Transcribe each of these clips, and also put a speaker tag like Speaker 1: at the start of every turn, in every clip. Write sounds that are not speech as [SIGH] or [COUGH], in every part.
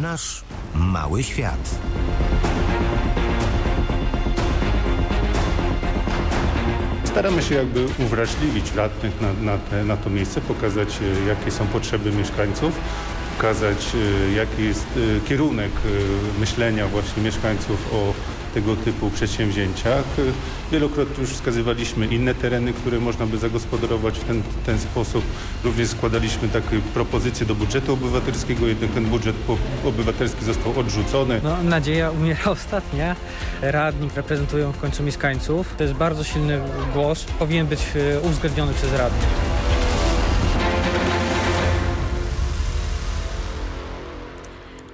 Speaker 1: Nasz mały świat.
Speaker 2: Staramy się jakby uwrażliwić radnych na, na, te, na to miejsce, pokazać e, jakie są potrzeby mieszkańców, pokazać e, jaki jest e, kierunek myślenia właśnie mieszkańców o tego typu przedsięwzięciach. Wielokrotnie już wskazywaliśmy inne tereny, które można by zagospodarować w ten, ten sposób. Również składaliśmy takie propozycje do budżetu obywatelskiego, jednak ten budżet obywatelski został odrzucony.
Speaker 3: No, nadzieja umiera [LAUGHS] ostatnia. Radnik reprezentują w końcu mieszkańców. To jest bardzo silny głos, powinien być e, uwzględniony przez radnych.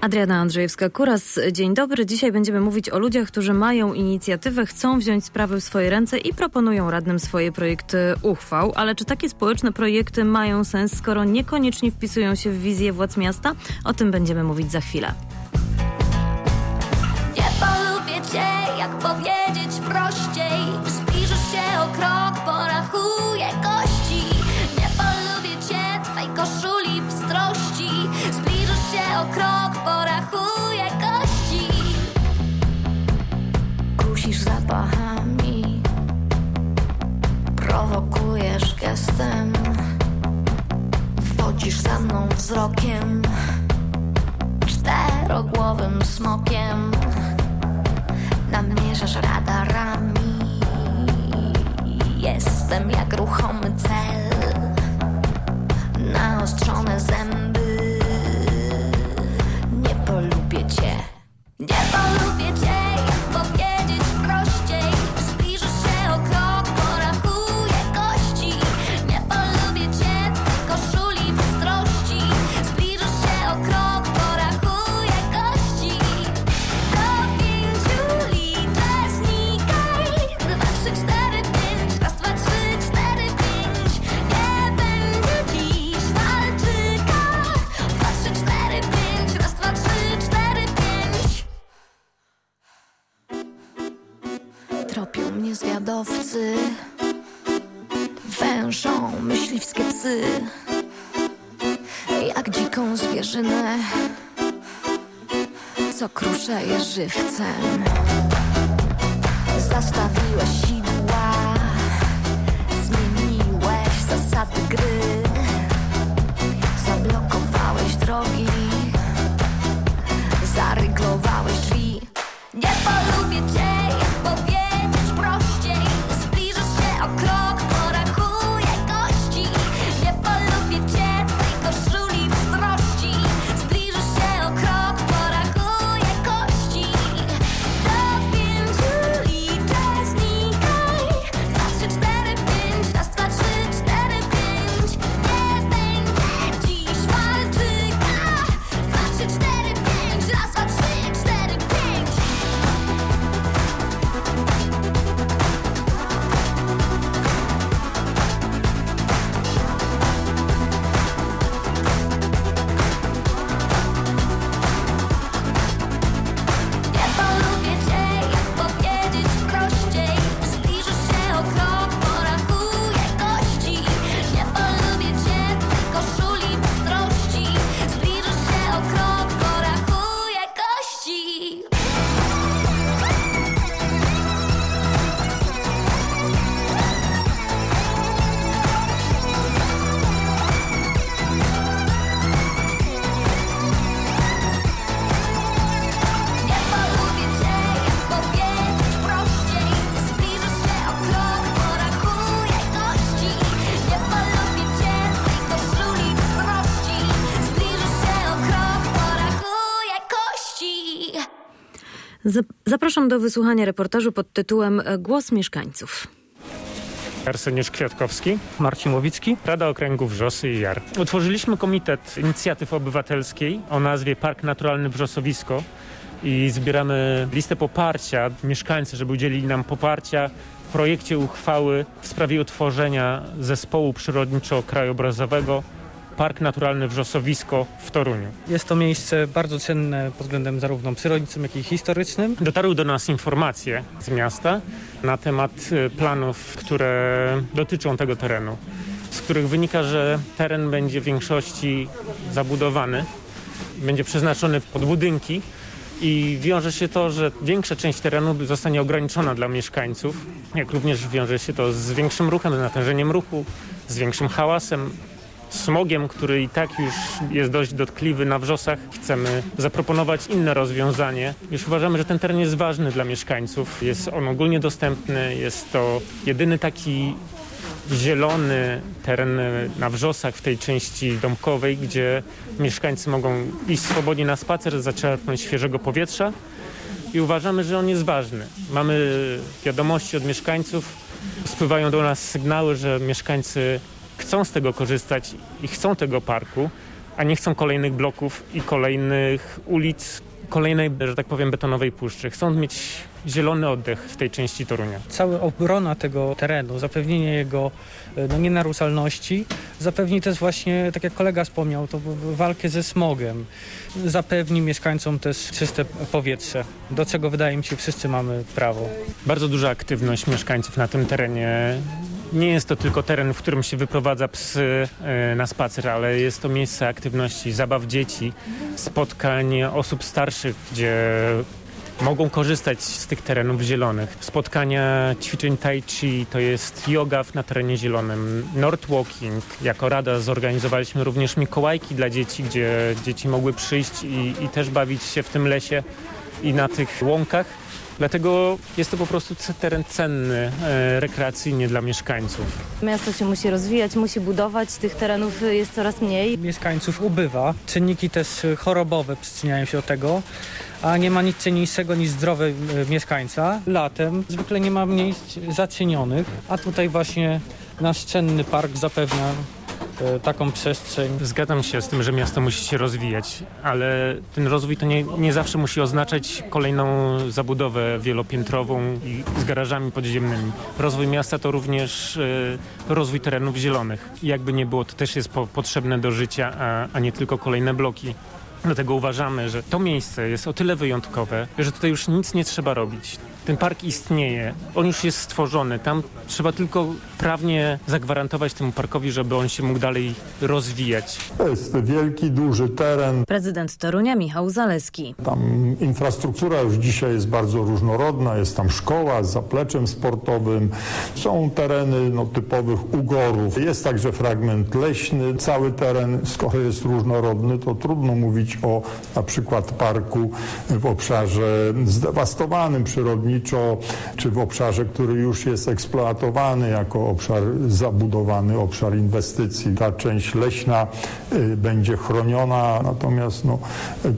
Speaker 4: Adriana Andrzejewska-Kuras, dzień dobry. Dzisiaj będziemy mówić o ludziach, którzy mają inicjatywę, chcą wziąć sprawy w swoje ręce i proponują radnym swoje projekty uchwał. Ale czy takie społeczne projekty mają sens, skoro niekoniecznie wpisują się w wizję władz miasta? O tym będziemy mówić za chwilę.
Speaker 5: Nie polubię cię, jak powiedzieć Prowokujesz gestem. Wchodzisz za mną wzrokiem. Czterogłowym smokiem. Namierzasz radarami. Jestem jak ruchomy cel Co kruszeje żywcem. Zastawiłeś sidła
Speaker 4: Zapraszam do wysłuchania reportażu pod tytułem Głos mieszkańców.
Speaker 6: Arseniusz Kwiatkowski,
Speaker 3: Marcin Łowicki,
Speaker 6: Rada Okręgów Wrzosy i Jar. Utworzyliśmy Komitet Inicjatyw Obywatelskiej o nazwie Park Naturalny Wrzosowisko i zbieramy listę poparcia mieszkańcy, żeby udzielili nam poparcia w projekcie uchwały w sprawie utworzenia zespołu przyrodniczo-krajobrazowego Park Naturalny Wrzosowisko w Toruniu.
Speaker 3: Jest to miejsce bardzo cenne pod względem zarówno przyrodniczym, jak i historycznym.
Speaker 6: Dotarły do nas informacje z miasta na temat y, planów, które dotyczą tego terenu, z których wynika, że teren będzie w większości zabudowany będzie przeznaczony pod budynki i wiąże się to, że większa część terenu zostanie ograniczona dla mieszkańców, jak również wiąże się to z większym ruchem, z natężeniem ruchu, z większym hałasem, smogiem, który i tak już jest dość dotkliwy na wrzosach. Chcemy zaproponować inne rozwiązanie. Już uważamy, że ten teren jest ważny dla mieszkańców. Jest on ogólnie dostępny. Jest to jedyny taki zielony teren na wrzosach w tej części domkowej, gdzie mieszkańcy mogą iść swobodnie na spacer, zaczerpnąć świeżego powietrza i uważamy, że on jest ważny. Mamy wiadomości od mieszkańców, spływają do nas sygnały, że mieszkańcy chcą z tego korzystać i chcą tego parku, a nie chcą kolejnych bloków i kolejnych ulic, kolejnej, że tak powiem, betonowej puszczy. Chcą mieć zielony oddech w tej części Torunia.
Speaker 3: Cała obrona tego terenu, zapewnienie jego e, no, nienaruszalności, zapewni też właśnie, tak jak kolega wspomniał, to walkę ze smogiem. Zapewni mieszkańcom też czyste powietrze, do czego wydaje mi się wszyscy mamy prawo.
Speaker 6: Bardzo duża aktywność mieszkańców na tym terenie. Nie jest to tylko teren, w którym się wyprowadza psy e, na spacer, ale jest to miejsce aktywności, zabaw dzieci, spotkań osób starszych, gdzie mogą korzystać z tych terenów zielonych. Spotkania ćwiczeń tai chi, to jest yoga na terenie zielonym, North Walking. Jako rada zorganizowaliśmy również Mikołajki dla dzieci, gdzie dzieci mogły przyjść i, i też bawić się w tym lesie i na tych łąkach. Dlatego jest to po prostu teren cenny e, rekreacyjnie dla mieszkańców.
Speaker 7: Miasto się musi rozwijać, musi budować, tych terenów jest coraz mniej.
Speaker 3: Mieszkańców ubywa, czynniki też chorobowe przyczyniają się do tego, a nie ma nic cenniejszego niż zdrowy e, mieszkańca. Latem zwykle nie ma miejsc zacienionych, a tutaj właśnie nasz cenny park zapewnia taką przestrzeń.
Speaker 6: Zgadzam się z tym, że miasto musi się rozwijać, ale ten rozwój to nie, nie zawsze musi oznaczać kolejną zabudowę wielopiętrową i z garażami podziemnymi. Rozwój miasta to również e, rozwój terenów zielonych. Jakby nie było, to też jest po, potrzebne do życia, a, a nie tylko kolejne bloki. Dlatego uważamy, że to miejsce jest o tyle wyjątkowe, że tutaj już nic nie trzeba robić. Ten park istnieje, on już jest stworzony. Tam trzeba tylko prawnie zagwarantować temu parkowi, żeby on się mógł dalej rozwijać.
Speaker 8: To jest wielki, duży teren.
Speaker 4: Prezydent Torunia Michał Zaleski.
Speaker 8: Tam infrastruktura już dzisiaj jest bardzo różnorodna. Jest tam szkoła z zapleczem sportowym. Są tereny no, typowych ugorów. Jest także fragment leśny. Cały teren, skoro jest różnorodny, to trudno mówić o na przykład parku w obszarze zdewastowanym przyrodniczo, czy w obszarze, który już jest eksploatowany jako obszar zabudowany, obszar inwestycji. Ta część leśna y, będzie chroniona, natomiast no,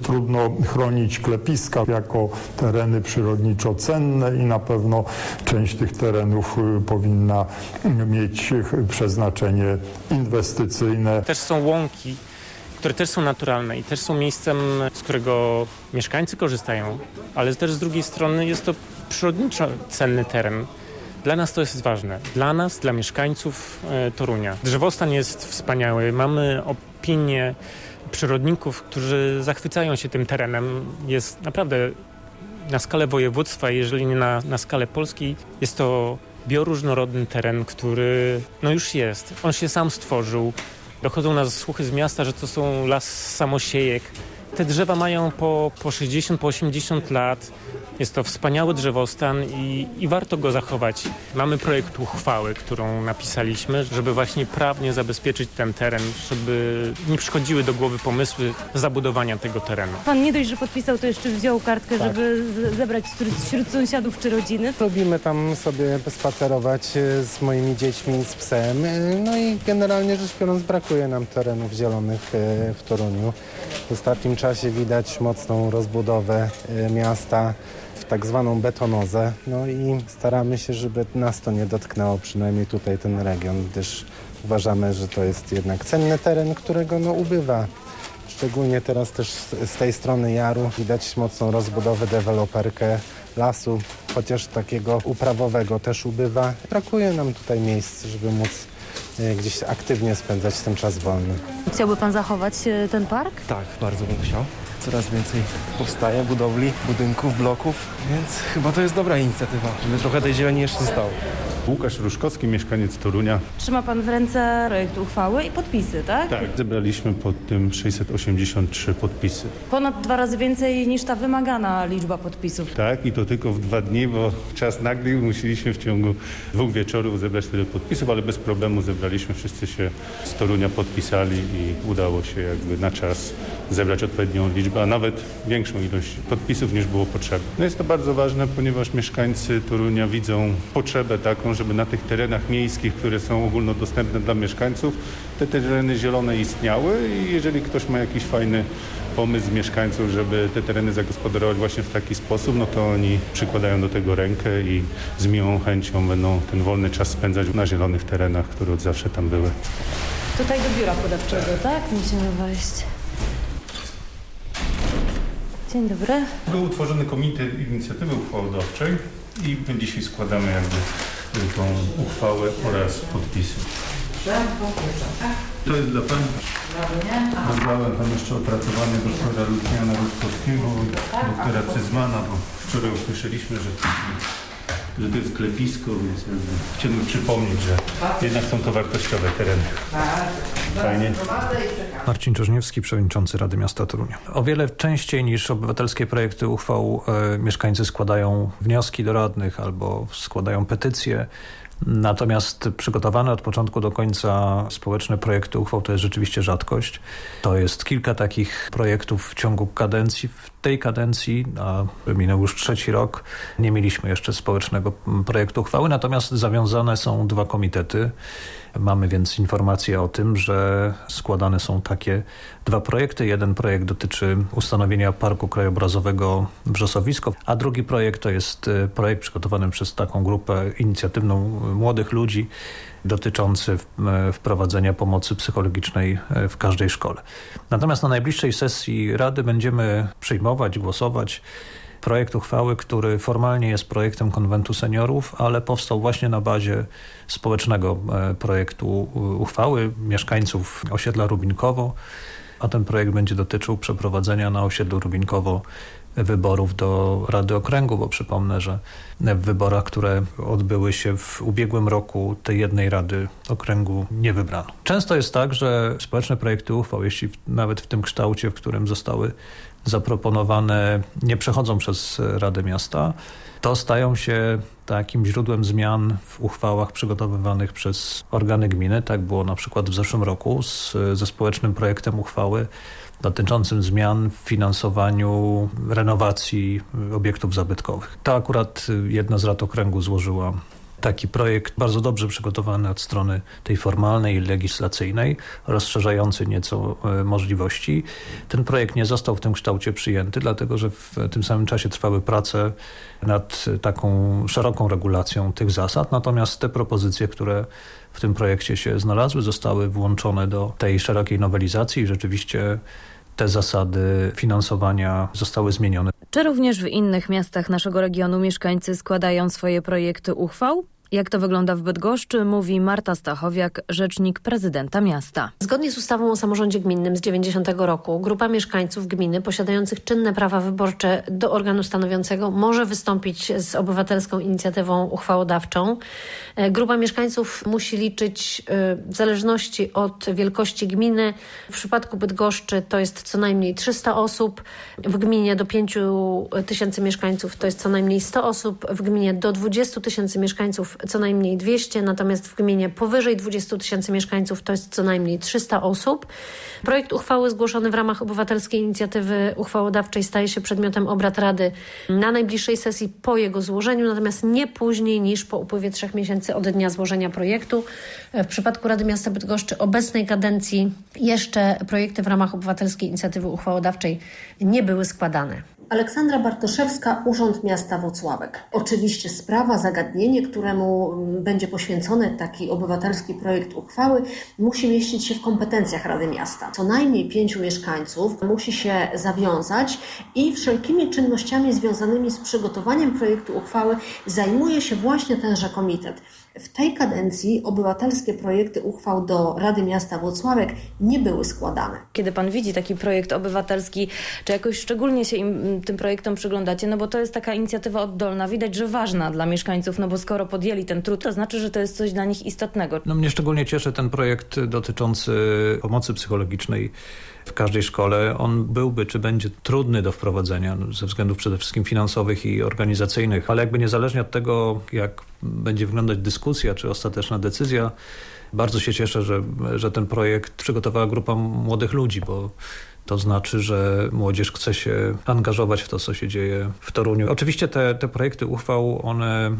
Speaker 8: trudno chronić klepiska jako tereny przyrodniczo cenne i na pewno część tych terenów y, powinna y, mieć przeznaczenie inwestycyjne.
Speaker 6: Też są łąki, które też są naturalne i też są miejscem, z którego mieszkańcy korzystają, ale też z drugiej strony jest to przyrodniczo cenny teren. Dla nas to jest ważne. Dla nas, dla mieszkańców e, Torunia. Drzewostan jest wspaniały. Mamy opinię przyrodników, którzy zachwycają się tym terenem. Jest naprawdę na skalę województwa, jeżeli nie na, na skalę Polski, jest to bioróżnorodny teren, który no już jest. On się sam stworzył. Dochodzą nas słuchy z miasta, że to są las samosiejek. Te drzewa mają po, po 60, po 80 lat. Jest to wspaniały drzewostan i, i warto go zachować. Mamy projekt uchwały, którą napisaliśmy, żeby właśnie prawnie zabezpieczyć ten teren, żeby nie przychodziły do głowy pomysły zabudowania tego terenu.
Speaker 7: Pan nie dość, że podpisał, to jeszcze wziął kartkę, żeby z- zebrać wśród, wśród sąsiadów czy rodziny.
Speaker 9: Lubimy tam sobie spacerować e, z moimi dziećmi, z psem. E, No i generalnie rzecz biorąc brakuje nam terenów zielonych e, w Toruniu. W ostatnim czasie widać mocną rozbudowę e, miasta w tak zwaną betonozę. No i staramy się, żeby nas to nie dotknęło, przynajmniej tutaj ten region, gdyż uważamy, że to jest jednak cenny teren, którego no ubywa. Szczególnie teraz też z, tej strony Jaru widać mocną rozbudowę, deweloperkę lasu, chociaż takiego uprawowego też ubywa. Brakuje nam tutaj miejsc, żeby móc gdzieś aktywnie spędzać ten czas wolny.
Speaker 7: Chciałby pan zachować e, ten park?
Speaker 10: Tak, bardzo bym chciał. Coraz więcej powstaje budowli, budynków, bloków, więc chyba to jest dobra inicjatywa, żeby trochę tej zieleni jeszcze zostało.
Speaker 2: Łukasz Ruszkowski, mieszkaniec Torunia.
Speaker 7: Trzyma pan w ręce projekt uchwały i podpisy, tak?
Speaker 2: Tak. Zebraliśmy pod tym 683 podpisy.
Speaker 7: Ponad dwa razy więcej niż ta wymagana liczba podpisów.
Speaker 2: Tak, i to tylko w dwa dni, bo czas nagli musieliśmy w ciągu dwóch wieczorów zebrać tyle podpisów, ale bez problemu zebraliśmy, wszyscy się z Torunia podpisali i udało się jakby na czas zebrać odpowiednią liczbę, a nawet większą ilość podpisów niż było potrzebne. No jest to bardzo ważne, ponieważ mieszkańcy Torunia widzą potrzebę taką, żeby na tych terenach miejskich, które są ogólnodostępne dla mieszkańców, te tereny zielone istniały i jeżeli ktoś ma jakiś fajny pomysł mieszkańców, żeby te tereny zagospodarować właśnie w taki sposób, no to oni przykładają do tego rękę i z miłą chęcią będą ten wolny czas spędzać na zielonych terenach, które od zawsze tam były.
Speaker 7: Tutaj do biura podawczego, tak? Musimy wejść. Dzień dobry.
Speaker 2: Był utworzony komitet inicjatywy uchwałodawczej i my dzisiaj składamy jakby tą uchwałę oraz podpisy. To jest dla Pani. Rozdałem Pan jeszcze opracowanie doktora Lucjana Rutkowskiego doktora Cyzmana, bo wczoraj usłyszeliśmy, że, że to jest klepisko, więc chciałbym przypomnieć, że jednak są to wartościowe tereny. Fajnie.
Speaker 11: Marcin Czerzniewski, przewodniczący Rady Miasta Torunia. O wiele częściej niż obywatelskie projekty uchwał e, mieszkańcy składają wnioski do radnych albo składają petycje. Natomiast przygotowane od początku do końca społeczne projekty uchwał to jest rzeczywiście rzadkość. To jest kilka takich projektów w ciągu kadencji. W tej kadencji, a minął już trzeci rok, nie mieliśmy jeszcze społecznego projektu uchwały, natomiast zawiązane są dwa komitety. Mamy więc informacje o tym, że składane są takie dwa projekty. Jeden projekt dotyczy ustanowienia Parku Krajobrazowego Brzosowisko, a drugi projekt to jest e, projekt przygotowany przez taką grupę inicjatywną młodych ludzi dotyczący e, wprowadzenia pomocy psychologicznej e, w każdej szkole. Natomiast na najbliższej sesji Rady będziemy przyjmować, głosować projekt uchwały, który formalnie jest projektem konwentu seniorów, ale powstał właśnie na bazie społecznego e, projektu uchwały mieszkańców osiedla Rubinkowo, a ten projekt będzie dotyczył przeprowadzenia na osiedlu Rubinkowo wyborów do Rady Okręgu, bo przypomnę, że w wyborach, które odbyły się w ubiegłym roku, tej jednej Rady Okręgu nie wybrano. Często jest tak, że społeczne projekty uchwał, jeśli nawet w tym kształcie, w którym zostały zaproponowane, nie przechodzą przez Radę Miasta, to stają się takim źródłem zmian w uchwałach przygotowywanych przez organy gminy. Tak było na przykład w zeszłym roku z, ze społecznym projektem uchwały dotyczącym zmian w finansowaniu renowacji obiektów zabytkowych. To akurat jedna z rad okręgu złożyła taki projekt bardzo dobrze przygotowany od strony tej formalnej i legislacyjnej, rozszerzający nieco e, możliwości. Ten projekt nie został w tym kształcie przyjęty, dlatego że w tym samym czasie trwały prace nad taką szeroką regulacją tych zasad, natomiast te propozycje, które w tym projekcie się znalazły, zostały włączone do tej szerokiej nowelizacji i rzeczywiście te zasady finansowania zostały zmienione.
Speaker 4: Czy również w innych miastach naszego regionu mieszkańcy składają swoje projekty uchwał? Jak to wygląda w Bydgoszczy, mówi Marta Stachowiak, rzecznik prezydenta miasta.
Speaker 12: Zgodnie z ustawą o samorządzie gminnym z 90 roku grupa mieszkańców gminy posiadających czynne prawa wyborcze do organu stanowiącego może wystąpić z obywatelską inicjatywą uchwałodawczą. E, grupa mieszkańców musi liczyć e, w zależności od wielkości gminy. W przypadku Bydgoszczy to jest co najmniej 300 osób, w gminie do 5 tysięcy mieszkańców to jest co najmniej 100 osób, w gminie do 20 tysięcy mieszkańców co najmniej 200, natomiast w gminie powyżej 20 tysięcy mieszkańców to jest co najmniej 300 osób. Projekt uchwały zgłoszony w ramach obywatelskiej inicjatywy uchwałodawczej staje się przedmiotem obrad Rady na najbliższej sesji po jego złożeniu, natomiast nie później niż po upływie trzech miesięcy od dnia złożenia projektu. W przypadku Rady Miasta Bydgoszczy obecnej kadencji jeszcze projekty w ramach obywatelskiej inicjatywy uchwałodawczej nie były składane.
Speaker 13: Aleksandra Bartoszewska, Urząd Miasta Wocławek. Oczywiście sprawa, zagadnienie, któremu mm, będzie poświęcony taki obywatelski projekt uchwały, musi mieścić się w kompetencjach Rady Miasta. Co najmniej pięciu mieszkańców musi się zawiązać i wszelkimi czynnościami związanymi z przygotowaniem projektu uchwały zajmuje się właśnie tenże komitet. W tej kadencji obywatelskie projekty uchwał do Rady Miasta Włocławek nie były składane.
Speaker 4: Kiedy pan widzi taki projekt obywatelski, czy jakoś szczególnie się im, tym projektom przyglądacie, no bo to jest taka inicjatywa oddolna, widać, że ważna dla mieszkańców, no bo skoro podjęli ten trud, to znaczy, że to jest coś dla nich istotnego.
Speaker 11: No mnie szczególnie cieszy ten projekt dotyczący pomocy psychologicznej w każdej szkole. On byłby, czy będzie trudny do wprowadzenia no, ze względów przede wszystkim finansowych i organizacyjnych, ale jakby niezależnie od tego, jak będzie wyglądać dyskusja, czy ostateczna decyzja, bardzo się cieszę, że, że ten projekt przygotowała grupa młodych ludzi, bo to znaczy, że młodzież chce się angażować w to, co się dzieje w Toruniu. Oczywiście te, te projekty uchwał, one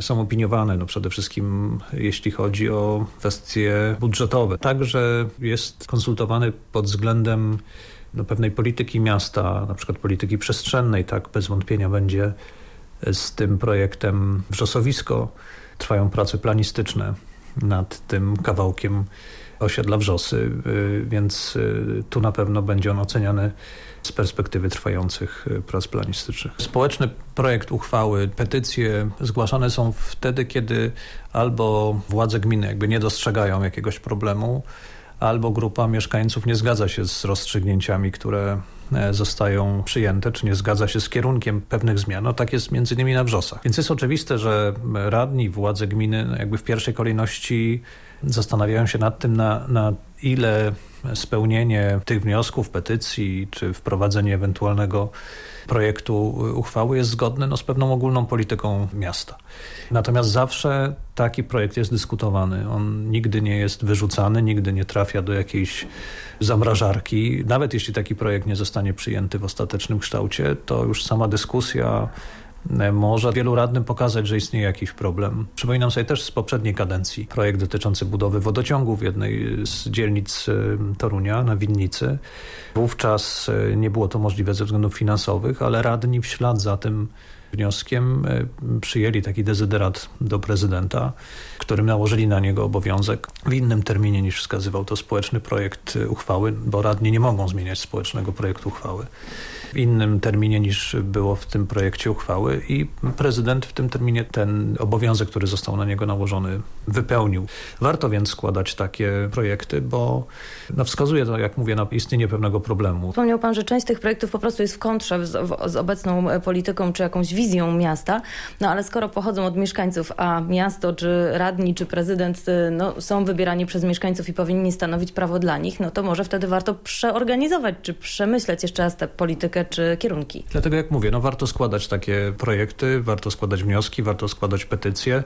Speaker 11: są opiniowane, no przede wszystkim jeśli chodzi o kwestie budżetowe. Także jest konsultowany pod względem no, pewnej polityki miasta, na przykład polityki przestrzennej, tak bez wątpienia będzie z tym projektem Wrzosowisko. Trwają prace planistyczne nad tym kawałkiem osiedla Wrzosy, y, więc y, tu na pewno będzie on oceniany z perspektywy trwających y, prac planistycznych. Społeczny projekt uchwały, petycje zgłaszane są wtedy, kiedy albo władze gminy jakby nie dostrzegają jakiegoś problemu, albo grupa mieszkańców nie zgadza się z rozstrzygnięciami, które zostają przyjęte, czy nie zgadza się z kierunkiem pewnych zmian. No tak jest między innymi na Wrzosach. Więc jest oczywiste, że radni, władze gminy no jakby w pierwszej kolejności zastanawiają się nad tym, na, na ile spełnienie tych wniosków, petycji, czy wprowadzenie ewentualnego projektu uchwały jest zgodne no, z pewną ogólną polityką miasta. Natomiast zawsze taki projekt jest dyskutowany. On nigdy nie jest wyrzucany, nigdy nie trafia do jakiejś zamrażarki. Nawet jeśli taki projekt nie zostanie przyjęty w ostatecznym kształcie, to już sama dyskusja może wielu radnym pokazać, że istnieje jakiś problem. Przypominam sobie też z poprzedniej kadencji projekt dotyczący budowy wodociągu w jednej z dzielnic Torunia na Winnicy. Wówczas e, nie było to możliwe ze względów finansowych, ale radni w ślad za tym wnioskiem e, przyjęli taki dezyderat do prezydenta, którym nałożyli na niego obowiązek w innym terminie niż wskazywał to społeczny projekt uchwały, bo radni nie mogą zmieniać społecznego projektu uchwały w innym terminie niż było w tym projekcie uchwały i prezydent w tym terminie ten obowiązek, który został na niego nałożony, wypełnił. Warto więc składać takie projekty, bo no, wskazuje to, jak mówię, na istnienie pewnego problemu.
Speaker 4: Wspomniał pan, że część tych projektów po prostu jest w kontrze z, z obecną e, polityką czy jakąś wizją miasta, no ale skoro pochodzą od mieszkańców, a miasto, czy radni, czy prezydent e, no, są wybierani przez mieszkańców i powinni stanowić prawo dla nich, no to może wtedy warto przeorganizować, czy przemyśleć jeszcze raz tę politykę czy kierunki.
Speaker 11: Dlatego jak mówię, no warto składać takie projekty, warto składać wnioski, warto składać petycje,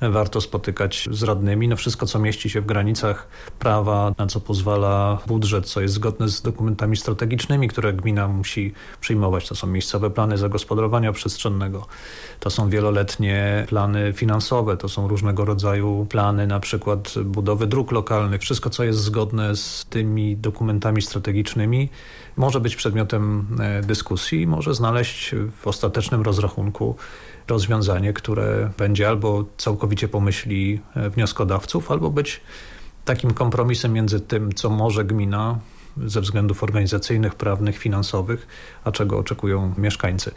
Speaker 11: warto spotykać z radnymi. No wszystko, co mieści się w granicach prawa, na co pozwala budżet, co jest zgodne z dokumentami strategicznymi, które gmina musi przyjmować. To są miejscowe plany zagospodarowania przestrzennego, to są wieloletnie plany finansowe, to są różnego rodzaju plany, na przykład budowy dróg lokalnych. Wszystko, co jest zgodne z tymi dokumentami strategicznymi, może być przedmiotem e, dyskusji, może znaleźć w ostatecznym rozrachunku rozwiązanie, które będzie albo całkowicie pomyśli e, wnioskodawców, albo być takim kompromisem między tym, co może gmina ze względów organizacyjnych, prawnych, finansowych, a czego oczekują mieszkańcy.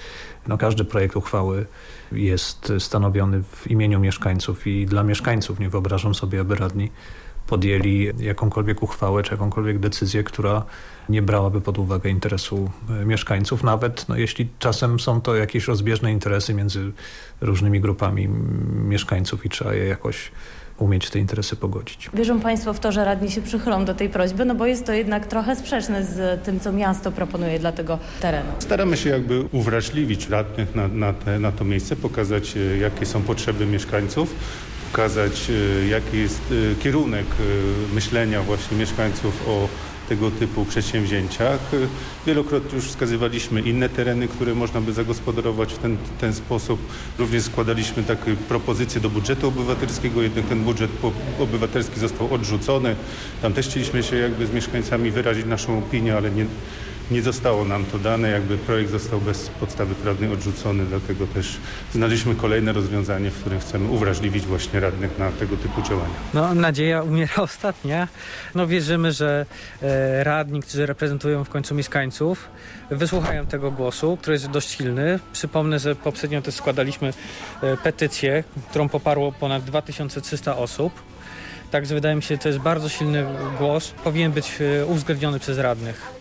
Speaker 11: No, każdy projekt uchwały jest stanowiony w imieniu mieszkańców i dla mieszkańców. Nie wyobrażam sobie, aby radni podjęli jakąkolwiek uchwałę czy jakąkolwiek decyzję, która nie brałaby pod uwagę interesu e, mieszkańców, nawet no, jeśli czasem są to jakieś rozbieżne interesy między różnymi grupami mieszkańców i trzeba je jakoś umieć te interesy pogodzić.
Speaker 4: Wierzą Państwo w to, że radni się przychylą do tej prośby, no bo jest to jednak trochę sprzeczne z tym, co miasto proponuje dla tego terenu.
Speaker 2: Staramy się jakby uwrażliwić radnych na, na, te, na to miejsce, pokazać e, jakie są potrzeby mieszkańców, pokazać e, jaki jest kierunek myślenia właśnie mieszkańców o tego typu przedsięwzięciach. Wielokrotnie już wskazywaliśmy inne tereny, które można by zagospodarować w ten, ten sposób. Również składaliśmy takie propozycje do budżetu obywatelskiego, jednak ten budżet obywatelski został odrzucony. Tam też chcieliśmy się jakby z mieszkańcami wyrazić naszą opinię, ale nie, nie zostało nam to dane, jakby projekt został bez podstawy prawnej odrzucony, dlatego też znaleźliśmy kolejne rozwiązanie, w którym chcemy uwrażliwić właśnie radnych na tego typu działania.
Speaker 3: No, nadzieja umiera [LAUGHS] ostatnia. No, wierzymy, że e, radni, którzy reprezentują w końcu mieszkańców, wysłuchają tego głosu, który jest dość silny. Przypomnę, że poprzednio też składaliśmy e, petycję, którą poparło ponad 2300 osób. Także wydaje mi się, że to jest bardzo silny głos. Powinien być e, uwzględniony przez radnych.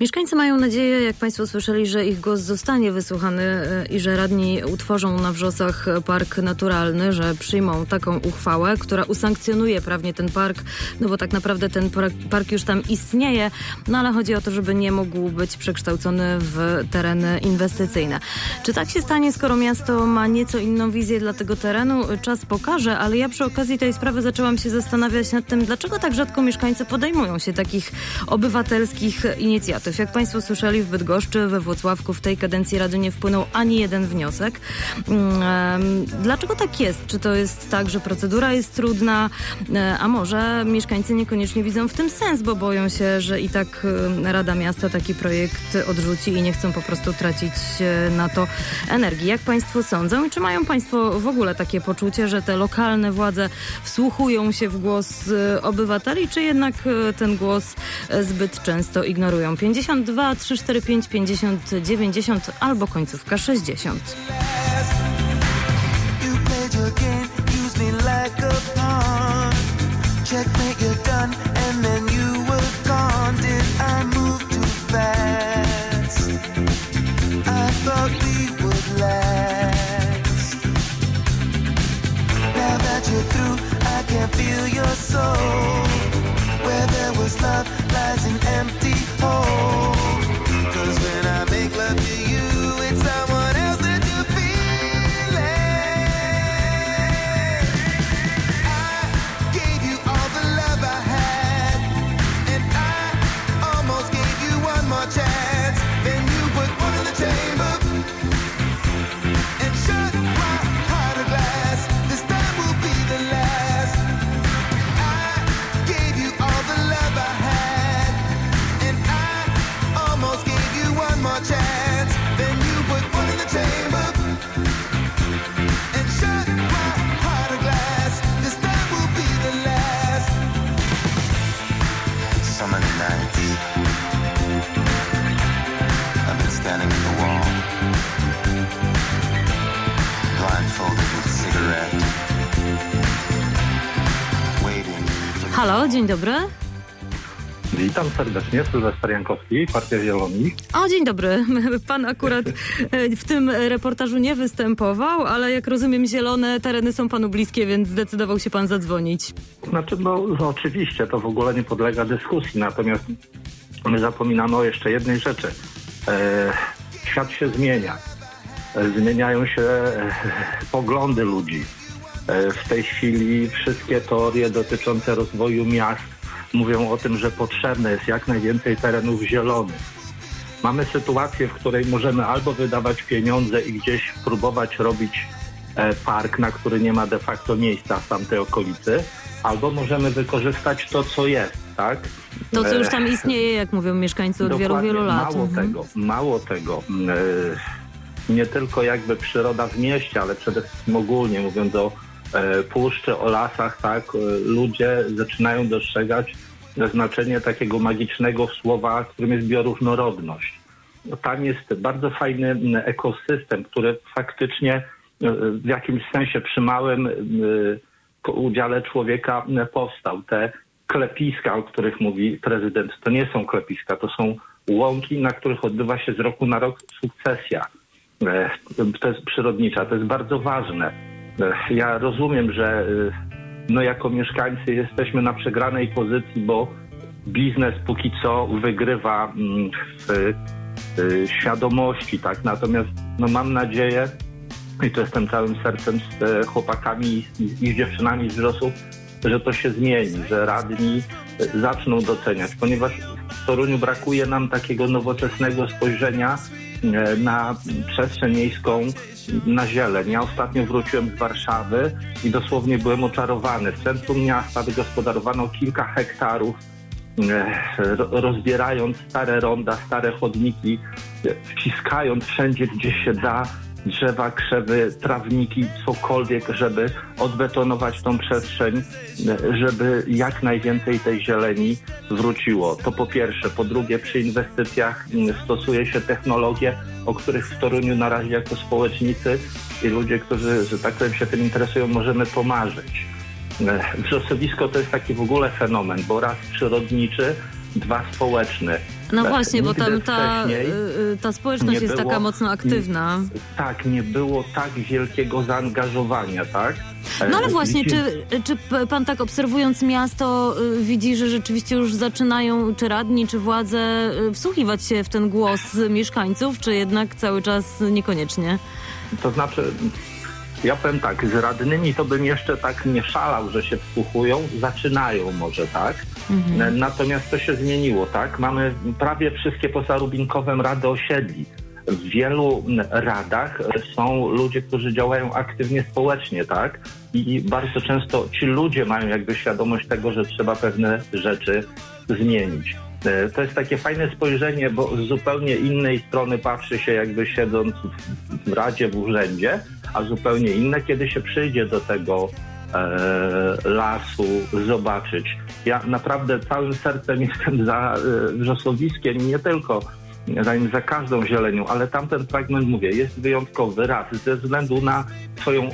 Speaker 4: Mieszkańcy mają nadzieję, jak Państwo słyszeli, że ich głos zostanie wysłuchany e, i że radni utworzą na Wrzosach park naturalny, że przyjmą taką uchwałę, która usankcjonuje prawnie ten park, no bo tak naprawdę ten park już tam istnieje, no ale chodzi o to, żeby nie mógł być przekształcony w tereny inwestycyjne. Czy tak się stanie, skoro miasto ma nieco inną wizję dla tego terenu? Czas pokaże, ale ja przy okazji tej sprawy zaczęłam się zastanawiać nad tym, dlaczego tak rzadko mieszkańcy podejmują się takich obywatelskich inicjatyw. Jak Państwo słyszeli w Bydgoszczy, we Włocławku w tej kadencji Rady nie wpłynął ani jeden wniosek. Mm, dlaczego tak jest? Czy to jest tak, że procedura jest trudna, e, a może mieszkańcy niekoniecznie widzą w tym sens, bo boją się, że i tak e, Rada Miasta taki projekt odrzuci i nie chcą po prostu tracić e, na to energii. Jak Państwo sądzą i czy mają Państwo w ogóle takie poczucie, że te lokalne władze wsłuchują się w głos obywateli, czy jednak ten głos zbyt często ignorują? 52 345 50 90 albo końcówka 60. Checkmate, you're done, and then you were gone. Did I move too fast? I thought we would last. Now that you're through, I can feel your soul. Where there was love lies empty
Speaker 14: home.
Speaker 4: Halo, dzień dobry.
Speaker 15: Witam serdecznie, Sylwester Jankowski, Partia Zielonych.
Speaker 4: O, dzień dobry. [LAUGHS] Pan akurat e, w tym reportażu nie występował, ale jak rozumiem, zielone tereny są panu bliskie, więc zdecydował się pan zadzwonić.
Speaker 15: Znaczy, no, no oczywiście, to w ogóle nie podlega dyskusji, natomiast my zapominamy o jeszcze jednej rzeczy. E, świat się zmienia. E, zmieniają się e, poglądy ludzi. E, w tej chwili wszystkie teorie dotyczące rozwoju miast mówią o tym, że potrzebne jest jak najwięcej terenów zielonych. Mamy sytuację, w której możemy albo wydawać pieniądze i gdzieś próbować robić e, park, na który nie ma de facto miejsca w tamtej okolicy, albo możemy wykorzystać to, co jest, tak?
Speaker 4: To, co już
Speaker 15: E,
Speaker 4: tam istnieje, jak mówią mieszkańcy od wielu,
Speaker 15: Dokładnie.
Speaker 4: wielu lat.
Speaker 15: Mało
Speaker 4: Mhm.
Speaker 15: tego, mało tego. Nie tylko jakby przyroda w mieście, ale przede wszystkim ogólnie mówiąc o puszczy, o lasach, tak, e, ludzie zaczynają dostrzegać znaczenie takiego magicznego słowa, którym jest bioróżnorodność. No, Tam jest bardzo fajny ekosystem, który faktycznie e, w jakimś sensie przy małym e, udziale człowieka powstał. Te klepiska, o których mówi prezydent, to nie są klepiska, to są łąki, na których odbywa się z roku na rok sukcesja. E, To jest przyrodnicza, to jest bardzo ważne. E, Ja rozumiem, że e, no jako mieszkańcy jesteśmy na przegranej pozycji, bo biznes póki co wygrywa mm, w e, świadomości, tak? Natomiast no mam nadzieję, i to jestem całym sercem z chłopakami i z, dziewczynami z wrzosów, że to się zmieni, że radni zaczną doceniać, ponieważ w Toruniu brakuje nam takiego nowoczesnego spojrzenia e, na przestrzeń miejską, na zieleń. Ja ostatnio wróciłem z Warszawy i dosłownie byłem oczarowany. W centrum miasta wygospodarowano kilka hektarów e, ro- rozbierając stare ronda, stare chodniki, e, wciskając wszędzie, gdzie się da drzewa, krzewy, trawniki, cokolwiek, żeby odbetonować tą przestrzeń, e, żeby jak najwięcej tej zieleni wróciło. To po pierwsze. Po drugie, przy inwestycjach mm, stosuje się technologie, o których w Toruniu na razie jako społecznicy i ludzie, którzy, że tak powiem, się tym interesują, możemy pomarzyć. E, Wrzosowisko to jest taki w ogóle fenomen, bo raz przyrodniczy, dwa społeczny.
Speaker 4: No
Speaker 15: E,
Speaker 4: właśnie, bo tam ta, y, y, ta społeczność jest
Speaker 15: było-
Speaker 4: taka mocno aktywna.
Speaker 15: Tak, nie było tak wielkiego zaangażowania, tak? E,
Speaker 4: No ale właśnie,
Speaker 15: widzicie-
Speaker 4: czy, czy pan tak obserwując miasto y, widzi, że rzeczywiście już zaczynają czy radni, czy władze wsłuchiwać się w ten głos mieszkańców, czy jednak cały czas niekoniecznie?
Speaker 15: To znaczy, ja powiem tak, z radnymi to bym jeszcze tak nie szalał, że się wsłuchują, zaczynają może, tak?
Speaker 4: Mhm.
Speaker 15: Natomiast to się zmieniło, tak? Mamy prawie wszystkie poza Rubinkowem rady osiedli. W wielu radach są ludzie, którzy działają aktywnie społecznie, tak? I bardzo często ci ludzie mają jakby świadomość tego, że trzeba pewne rzeczy zmienić. E, To jest takie fajne spojrzenie, bo z zupełnie innej strony patrzy się jakby siedząc w Radzie, w urzędzie, a zupełnie inne, kiedy się przyjdzie do tego e, lasu zobaczyć. Ja naprawdę całym sercem jestem za e, wrzosowiskiem nie tylko za, za każdą zielenią, ale tamten fragment, mówię, jest wyjątkowy raz ze względu na swoją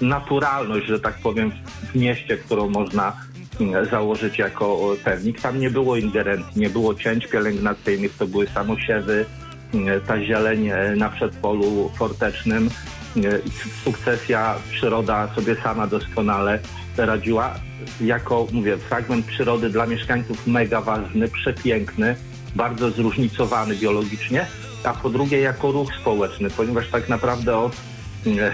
Speaker 15: naturalność, że tak powiem, w mieście, którą można mm, założyć jako pewnik. Tam nie było ingerencji, nie było cięć pielęgnacyjnych, to były samosiewy, mm, ta zieleń na przedpolu fortecznym, sukcesja, przyroda sobie sama doskonale radziła. Jako, mówię, fragment przyrody dla mieszkańców mega ważny, przepiękny, bardzo zróżnicowany biologicznie, a po drugie jako ruch społeczny, ponieważ tak naprawdę od e, e,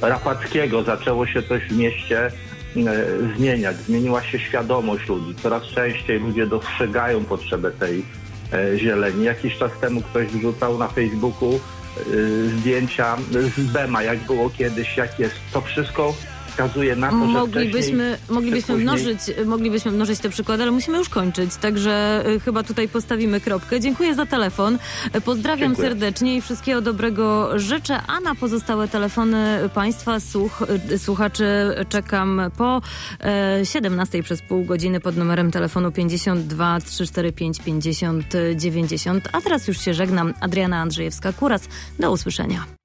Speaker 15: Rapackiego zaczęło się coś w mieście e, zmieniać. Zmieniła się świadomość ludzi. Coraz częściej ludzie dostrzegają potrzebę tej zieleni. Jakiś czas temu ktoś wrzucał na Facebooku zdjęcia z Bema, jak było kiedyś, jak jest. To wszystko wskazuje na to, że
Speaker 4: Moglibyśmy, moglibyśmy,
Speaker 15: później-
Speaker 4: mnożyć, moglibyśmy mnożyć te przykłady, ale musimy już kończyć, także y, chyba tutaj postawimy kropkę. Dziękuję za telefon, pozdrawiam
Speaker 15: Dziękuję.
Speaker 4: serdecznie i wszystkiego dobrego życzę, a na pozostałe telefony Państwa słuch, y, słuchaczy czekam po e, 17 przez pół godziny pod numerem telefonu 52 345 50 90, a teraz już się żegnam. Adriana Andrzejewska-Kuras, do usłyszenia.